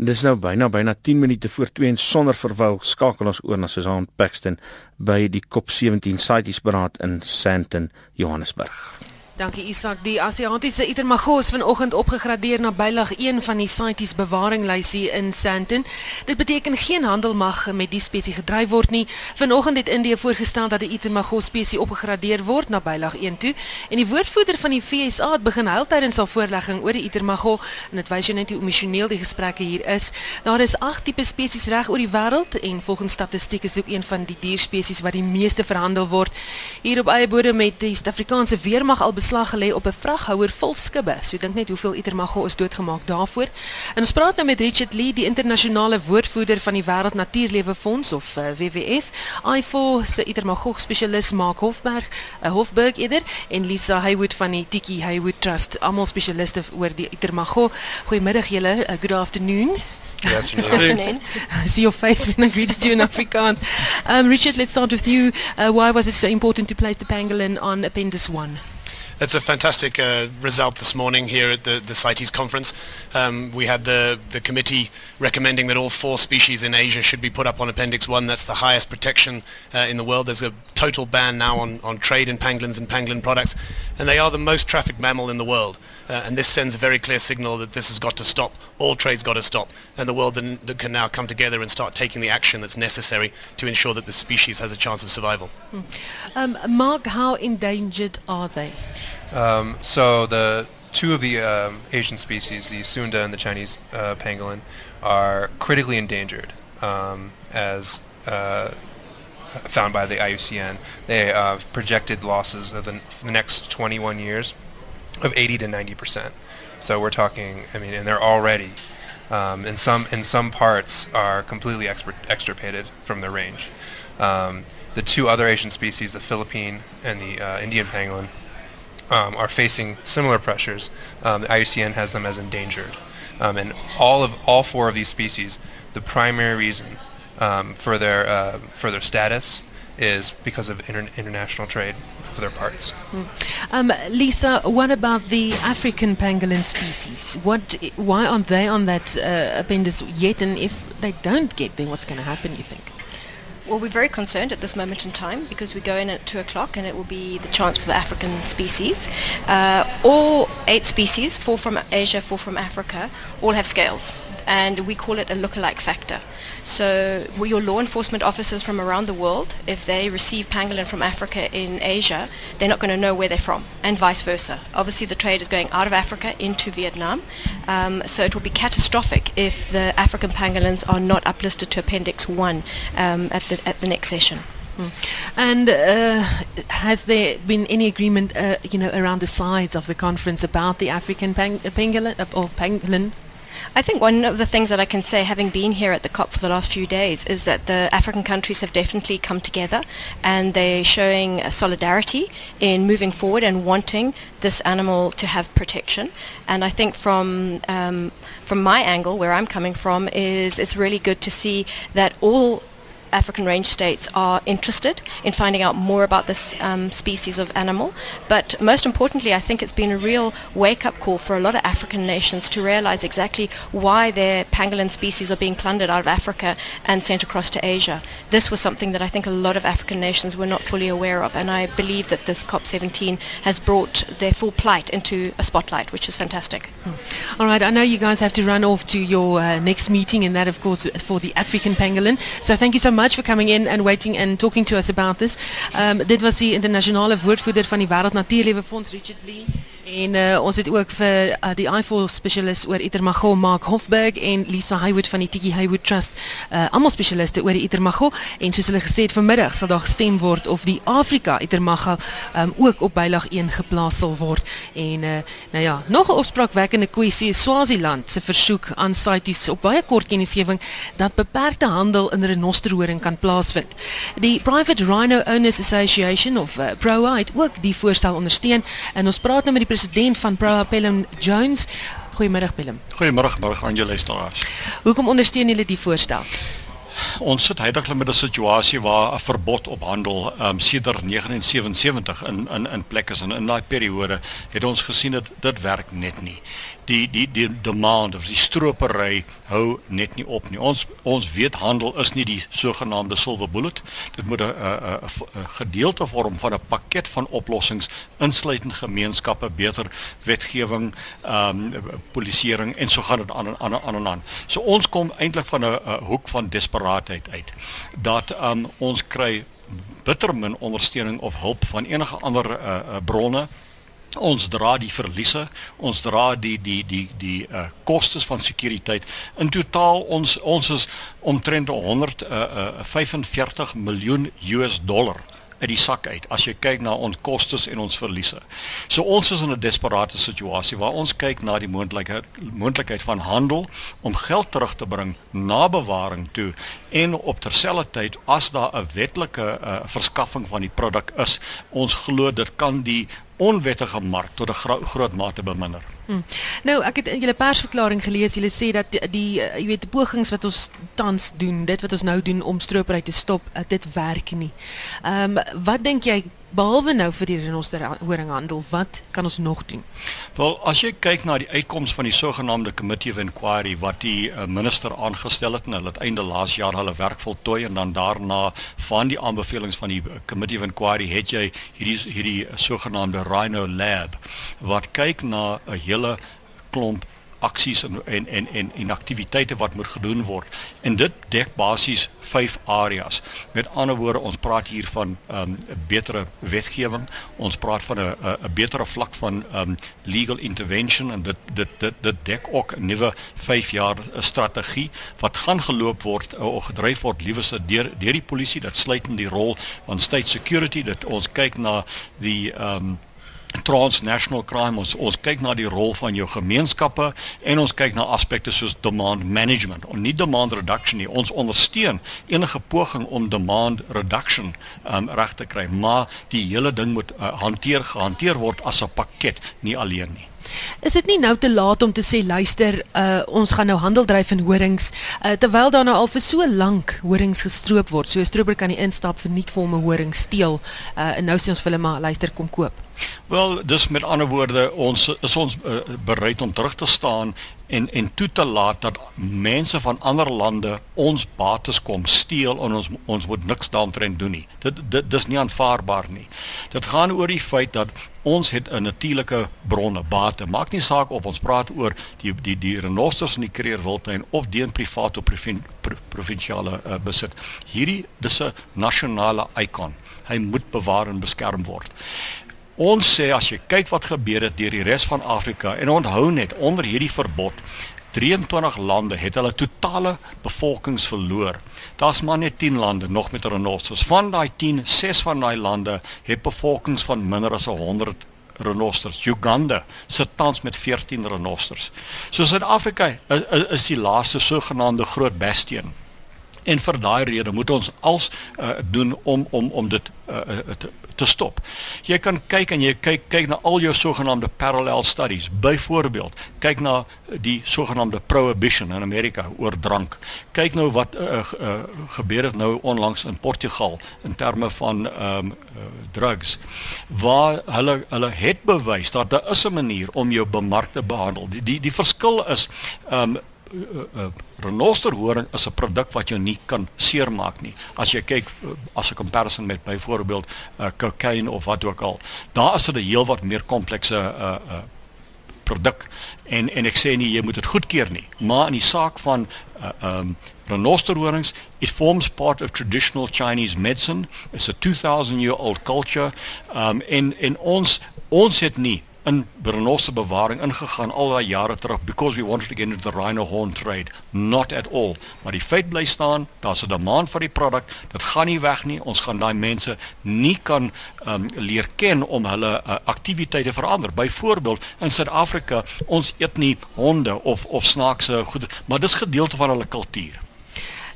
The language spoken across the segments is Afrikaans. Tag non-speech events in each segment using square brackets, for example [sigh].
Dis nou byna byna 10 minute voor 2 en sonder verwou skakel ons oor na Susan Paxton by die COP17 CITES beraad in Sandton, Johannesburg. Dankie Isak. Die Asiatiese Itermagos vanoggend opgegradeer na bylag 1 van die CITES bewaringlysie in Sandton. Dit beteken geen handel mag met die spesies gedryf word nie. Vanoggend het Indië voorgestel dat die Itermagos spesies opgegradeer word na bylag 1 toe. En die woordvoerder van die FSA het begin huil tydens haar voorlegging oor die Itermago en dit wys jou net hoe emosioneel die gesprekke hier is. Daar is 8 tipe spesies reg oor die wêreld en volgens statistiek is ook een van die dierspesies wat die meeste verhandel word. Hier op eie bodem met die Suid-Afrikaanse weermag al beslag gelê op 'n vraghouer vol skibbe. So dink net hoeveel Itermago is doodgemaak daarvoor. En ons praat nou met Richard Lee, die internasionale woordvoerder van die Wêreld Natuurlewe Fonds of uh, WWF. I4 se Itermago spesialis Mark Hofberg, uh, Hofberg eerder en Lisa Haywood van die Tiki Haywood Trust, almal spesialiste oor die Itermago. Goeiemiddag julle. Uh, good afternoon. Good afternoon. [laughs] I see your face when I greeted you in Afrikaans. Um, Richard, let's start with you. Uh, why was it so important to place the pangolin on Appendix 1? It's a fantastic uh, result this morning here at the, the CITES conference. Um, we had the, the committee recommending that all four species in Asia should be put up on Appendix 1. That's the highest protection uh, in the world. There's a total ban now on, on trade in pangolins and pangolin products, and they are the most trafficked mammal in the world. Uh, and this sends a very clear signal that this has got to stop. All trade's got to stop, and the world can now come together and start taking the action that's necessary to ensure that the species has a chance of survival. Hmm. Um, Mark, how endangered are they? Um, so the two of the um, Asian species, the Sunda and the Chinese uh, pangolin, are critically endangered um, as uh, found by the IUCN. They have uh, projected losses of the, the, next 21 years of 80 to 90 percent. So we're talking, I mean, and they're already um, in some in some parts are completely extirpated from their range. Um, the two other Asian species, the Philippine and the uh, Indian pangolin, um, are facing similar pressures. Um, the IUCN has them as endangered, um, and all of all four of these species, the primary reason um, for their uh, for their status is because of inter- international trade for their parts. Mm. Um, Lisa, what about the African pangolin species? What, why aren't they on that uh, appendix yet? And if they don't get there, what's going to happen? You think? Well, we're very concerned at this moment in time because we go in at 2 o'clock and it will be the chance for the African species. Uh, all eight species, four from Asia, four from Africa, all have scales and we call it a look-alike factor. So your law enforcement officers from around the world, if they receive pangolin from Africa in Asia, they're not going to know where they're from, and vice versa. Obviously, the trade is going out of Africa into Vietnam, um, so it will be catastrophic if the African pangolins are not uplisted to Appendix 1 um, at, the, at the next session. Hmm. And uh, has there been any agreement, uh, you know, around the sides of the conference about the African pang- pangolin uh, or pangolin I think one of the things that I can say, having been here at the COP for the last few days, is that the African countries have definitely come together and they're showing solidarity in moving forward and wanting this animal to have protection. And I think from um, from my angle, where I'm coming from, is it's really good to see that all African range states are interested in finding out more about this um, species of animal. But most importantly, I think it's been a real wake-up call for a lot of African nations to realize exactly why their pangolin species are being plundered out of Africa and sent across to Asia. This was something that I think a lot of African nations were not fully aware of, and I believe that this COP17 has brought their full plight into a spotlight, which is fantastic. Hmm. All right, I know you guys have to run off to your uh, next meeting, and that, of course, for the African pangolin. So thank you so much much for coming in and waiting and talking to us about this. Um, dit was die internasionale woordvoerder van die Wêreld Natuurlewe Fonds Richard Lee. En uh, ons het ook vir uh, die I4 spesialis oor Itermago Mark Hofberg en Lisa Haywood van die Tiki Haywood Trust. Uh, Almal spesialiste oor die Itermago en soos hulle gesê het vanmiddag sal daar gestem word of die Afrika Itermago um, ook op bylag 1 geplaas sal word. En uh, nou ja, nog 'n opspraakwekkende kwessie is Swaziland se versoek aan CITES op baie kort kennisgewing dat beperkte handel in renosterhoring kan plaasvind. Die Private Rhino Owners Association of uh, PROA het ook die voorstel ondersteun en ons praat nou met die president van Proa Pelham Jones. Goeiemôre Pelham. Goeiemôre môre aan julle luisteraars. Hoekom ondersteun julle die voorstel? Ons sit heidaglik met 'n situasie waar 'n verbod op handel ehm um, sedert 1977 in in in plek is en in daai periode het ons gesien dat dit werk net nie. Die die die demand of die stropery hou net nie op nie. Ons ons weet handel is nie die sogenaamde silver bullet. Dit moet 'n 'n 'n gedeelte vorm van 'n pakket van oplossings insluitend gemeenskappe, beter wetgewing, ehm um, polisieering en so gaan dit aan aan aan en aan. So ons kom eintlik van 'n hoek van desperaatheid uit dat um, ons kry bitter min ondersteuning of hulp van enige ander uh, uh, bronne. Ons dra die verliese ons dra die die die die uh, kostes van sekuriteit. In totaal ons ons is omtrent 145 uh, uh, miljoen US dollar uit die sak uit as jy kyk na ons kostes en ons verliese. So ons is in 'n desperate situasie waar ons kyk na die moontlikheid moontlikheid van handel om geld terug te bring na bewaring toe en op terselfdertyd as daar 'n wetlike uh, verskaffing van die produk is, ons glo dit kan die onwettige mark tot 'n gro groot mate beminder. Hmm. Nou, ek het in julle persverklaring gelees, julle sê dat die, die jy weet pogings wat ons tans doen, dit wat ons nou doen om stropery te stop, uh, dit werk nie. Ehm um, wat dink jy behalwe nou vir die renosterhoringhandel, wat kan ons nog doen? Wel, as jy kyk na die uitkoms van die sogenaamde committee of inquiry wat die uh, minister aangestel het en hulle het einde laas jaar hulle werk voltooi en dan daarna van die aanbevelings van die committee of inquiry het jy hierdie hierdie sogenaamde Rhino Lab wat kyk na 'n hele klomp aksies en en en en, en aktiwiteite wat moet gedoen word. En dit dek basies vyf areas. Met ander woorde, ons praat hier van ehm, 'n um, betere wetgewing, ons praat van 'n 'n betere vlak van um, legal intervention en dit dit dit dit dek ook 'n nuwe 5 jaar strategie wat gaan geloop word eh, of gedryf word liewes deur deur die polisie. Dit sluit in die rol van state security dat ons kyk na die ehm um, transnational crime. Ons ons kyk na die rol van jou gemeenskappe en ons kyk na aspekte soos demand management. En nie demand reduction nie. Ons ondersteun enige poging om demand reduction um, reg te kry. Maar die hele ding moet uh, hanteer gehanteer word as 'n pakket nie alleen nie Is dit nie nou te laat om te sê luister, uh, ons gaan nou handel dryf in horings uh, terwyl daar nou al vir so lank horings gestroop word. So 'n stroper kan nie instap vir nie vir 'n horing steel uh, en nou sê ons vir hulle maar luister kom koop. Wel, dis met ander woorde, ons is ons uh, bereid om terug te staan en en toe te laat dat mense van ander lande ons bates kom steel en ons ons moet niks daaroor doen nie. Dit dit dis nie aanvaarbaar nie. Dit gaan oor die feit dat ons het 'n natuurlike bronne bate. Maak nie saak of ons praat oor die die die renosters in die Kreer Wildtuin of die in privaat of provin, pro, provinsiale uh, besit. Hierdie dis 'n nasionale ikon. Hy moet bewaar en beskerm word. Ons sê as jy kyk wat gebeur het deur die res van Afrika en onthou net onder hierdie verbod 23 lande het hulle totale bevolkings verloor. Daar's maar net 10 lande nog met renosters. Van daai 10, 6 van daai lande het bevolkings van minder as 100 renosters. Uganda sit tans met 14 renosters. So Suid-Afrika is, is die laaste sogenaamde groot bastion. En vir daai rede moet ons als uh, doen om om om dit uh, te te stop. Jy kan kyk en jy kyk kyk na al jou sogenaamde parallel studies. Byvoorbeeld, kyk na die sogenaamde prohibition in Amerika oor drank. Kyk nou wat uh, uh, gebeur het nou onlangs in Portugal in terme van ehm um, uh, drugs waar hulle hulle het bewys dat daar is 'n manier om jou bemarkte behandel. Die die die verskil is ehm um, uh, uh, renosterhoring is 'n produk wat jou nie kan seermaak nie. As jy kyk uh, as 'n comparison met byvoorbeeld uh, cocaine of wat ook al, daar is dit 'n heel wat meer komplekse uh, uh, produk en en ek sê nie jy moet dit goedkeur nie, maar in die saak van uh, um renosterhorings, it forms part of traditional Chinese medicine. It's a 2000 year old culture. Um en en ons ons het nie in renoster bewaring ingegaan al daai jare terug because we wanted to get into the rhino horn trade. Not at all. Maar die feit bly staan daar's 'n demand vir die produk dit gaan nie weg nie. Ons gaan daai mense nie kan um, leer ken om hulle uh, aktiwiteite verander. Byvoorbeeld in Suid-Afrika ons eet nie honde of of snaakse goed maar dis gedeelte van hulle kultuur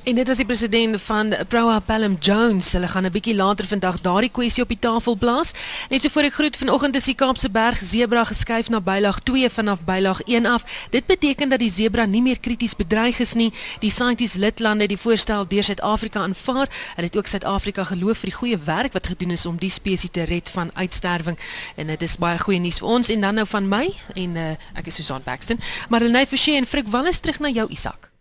En dit was die president van Proa Pelham Jones. Hulle gaan 'n bietjie later vandag daardie kwessie op die tafel plaas. Net so voor ek groet vanoggend is die Kaapse Berg Zebra geskuif na Bylaag 2 vanaf Bylaag 1 af. Dit beteken dat die zebra nie meer krities bedreig is nie. Die CITES lidlande het die voorstel deur Suid-Afrika aanvaar. Hulle het ook Suid-Afrika geloof vir die goeie werk wat gedoen is om die spesies te red van uitsterwing. En dit is baie goeie nuus vir ons en dan nou van my en uh, ek is Susan Baxton. Maar Renée Forsie en Frik Wallis terug na jou Isak.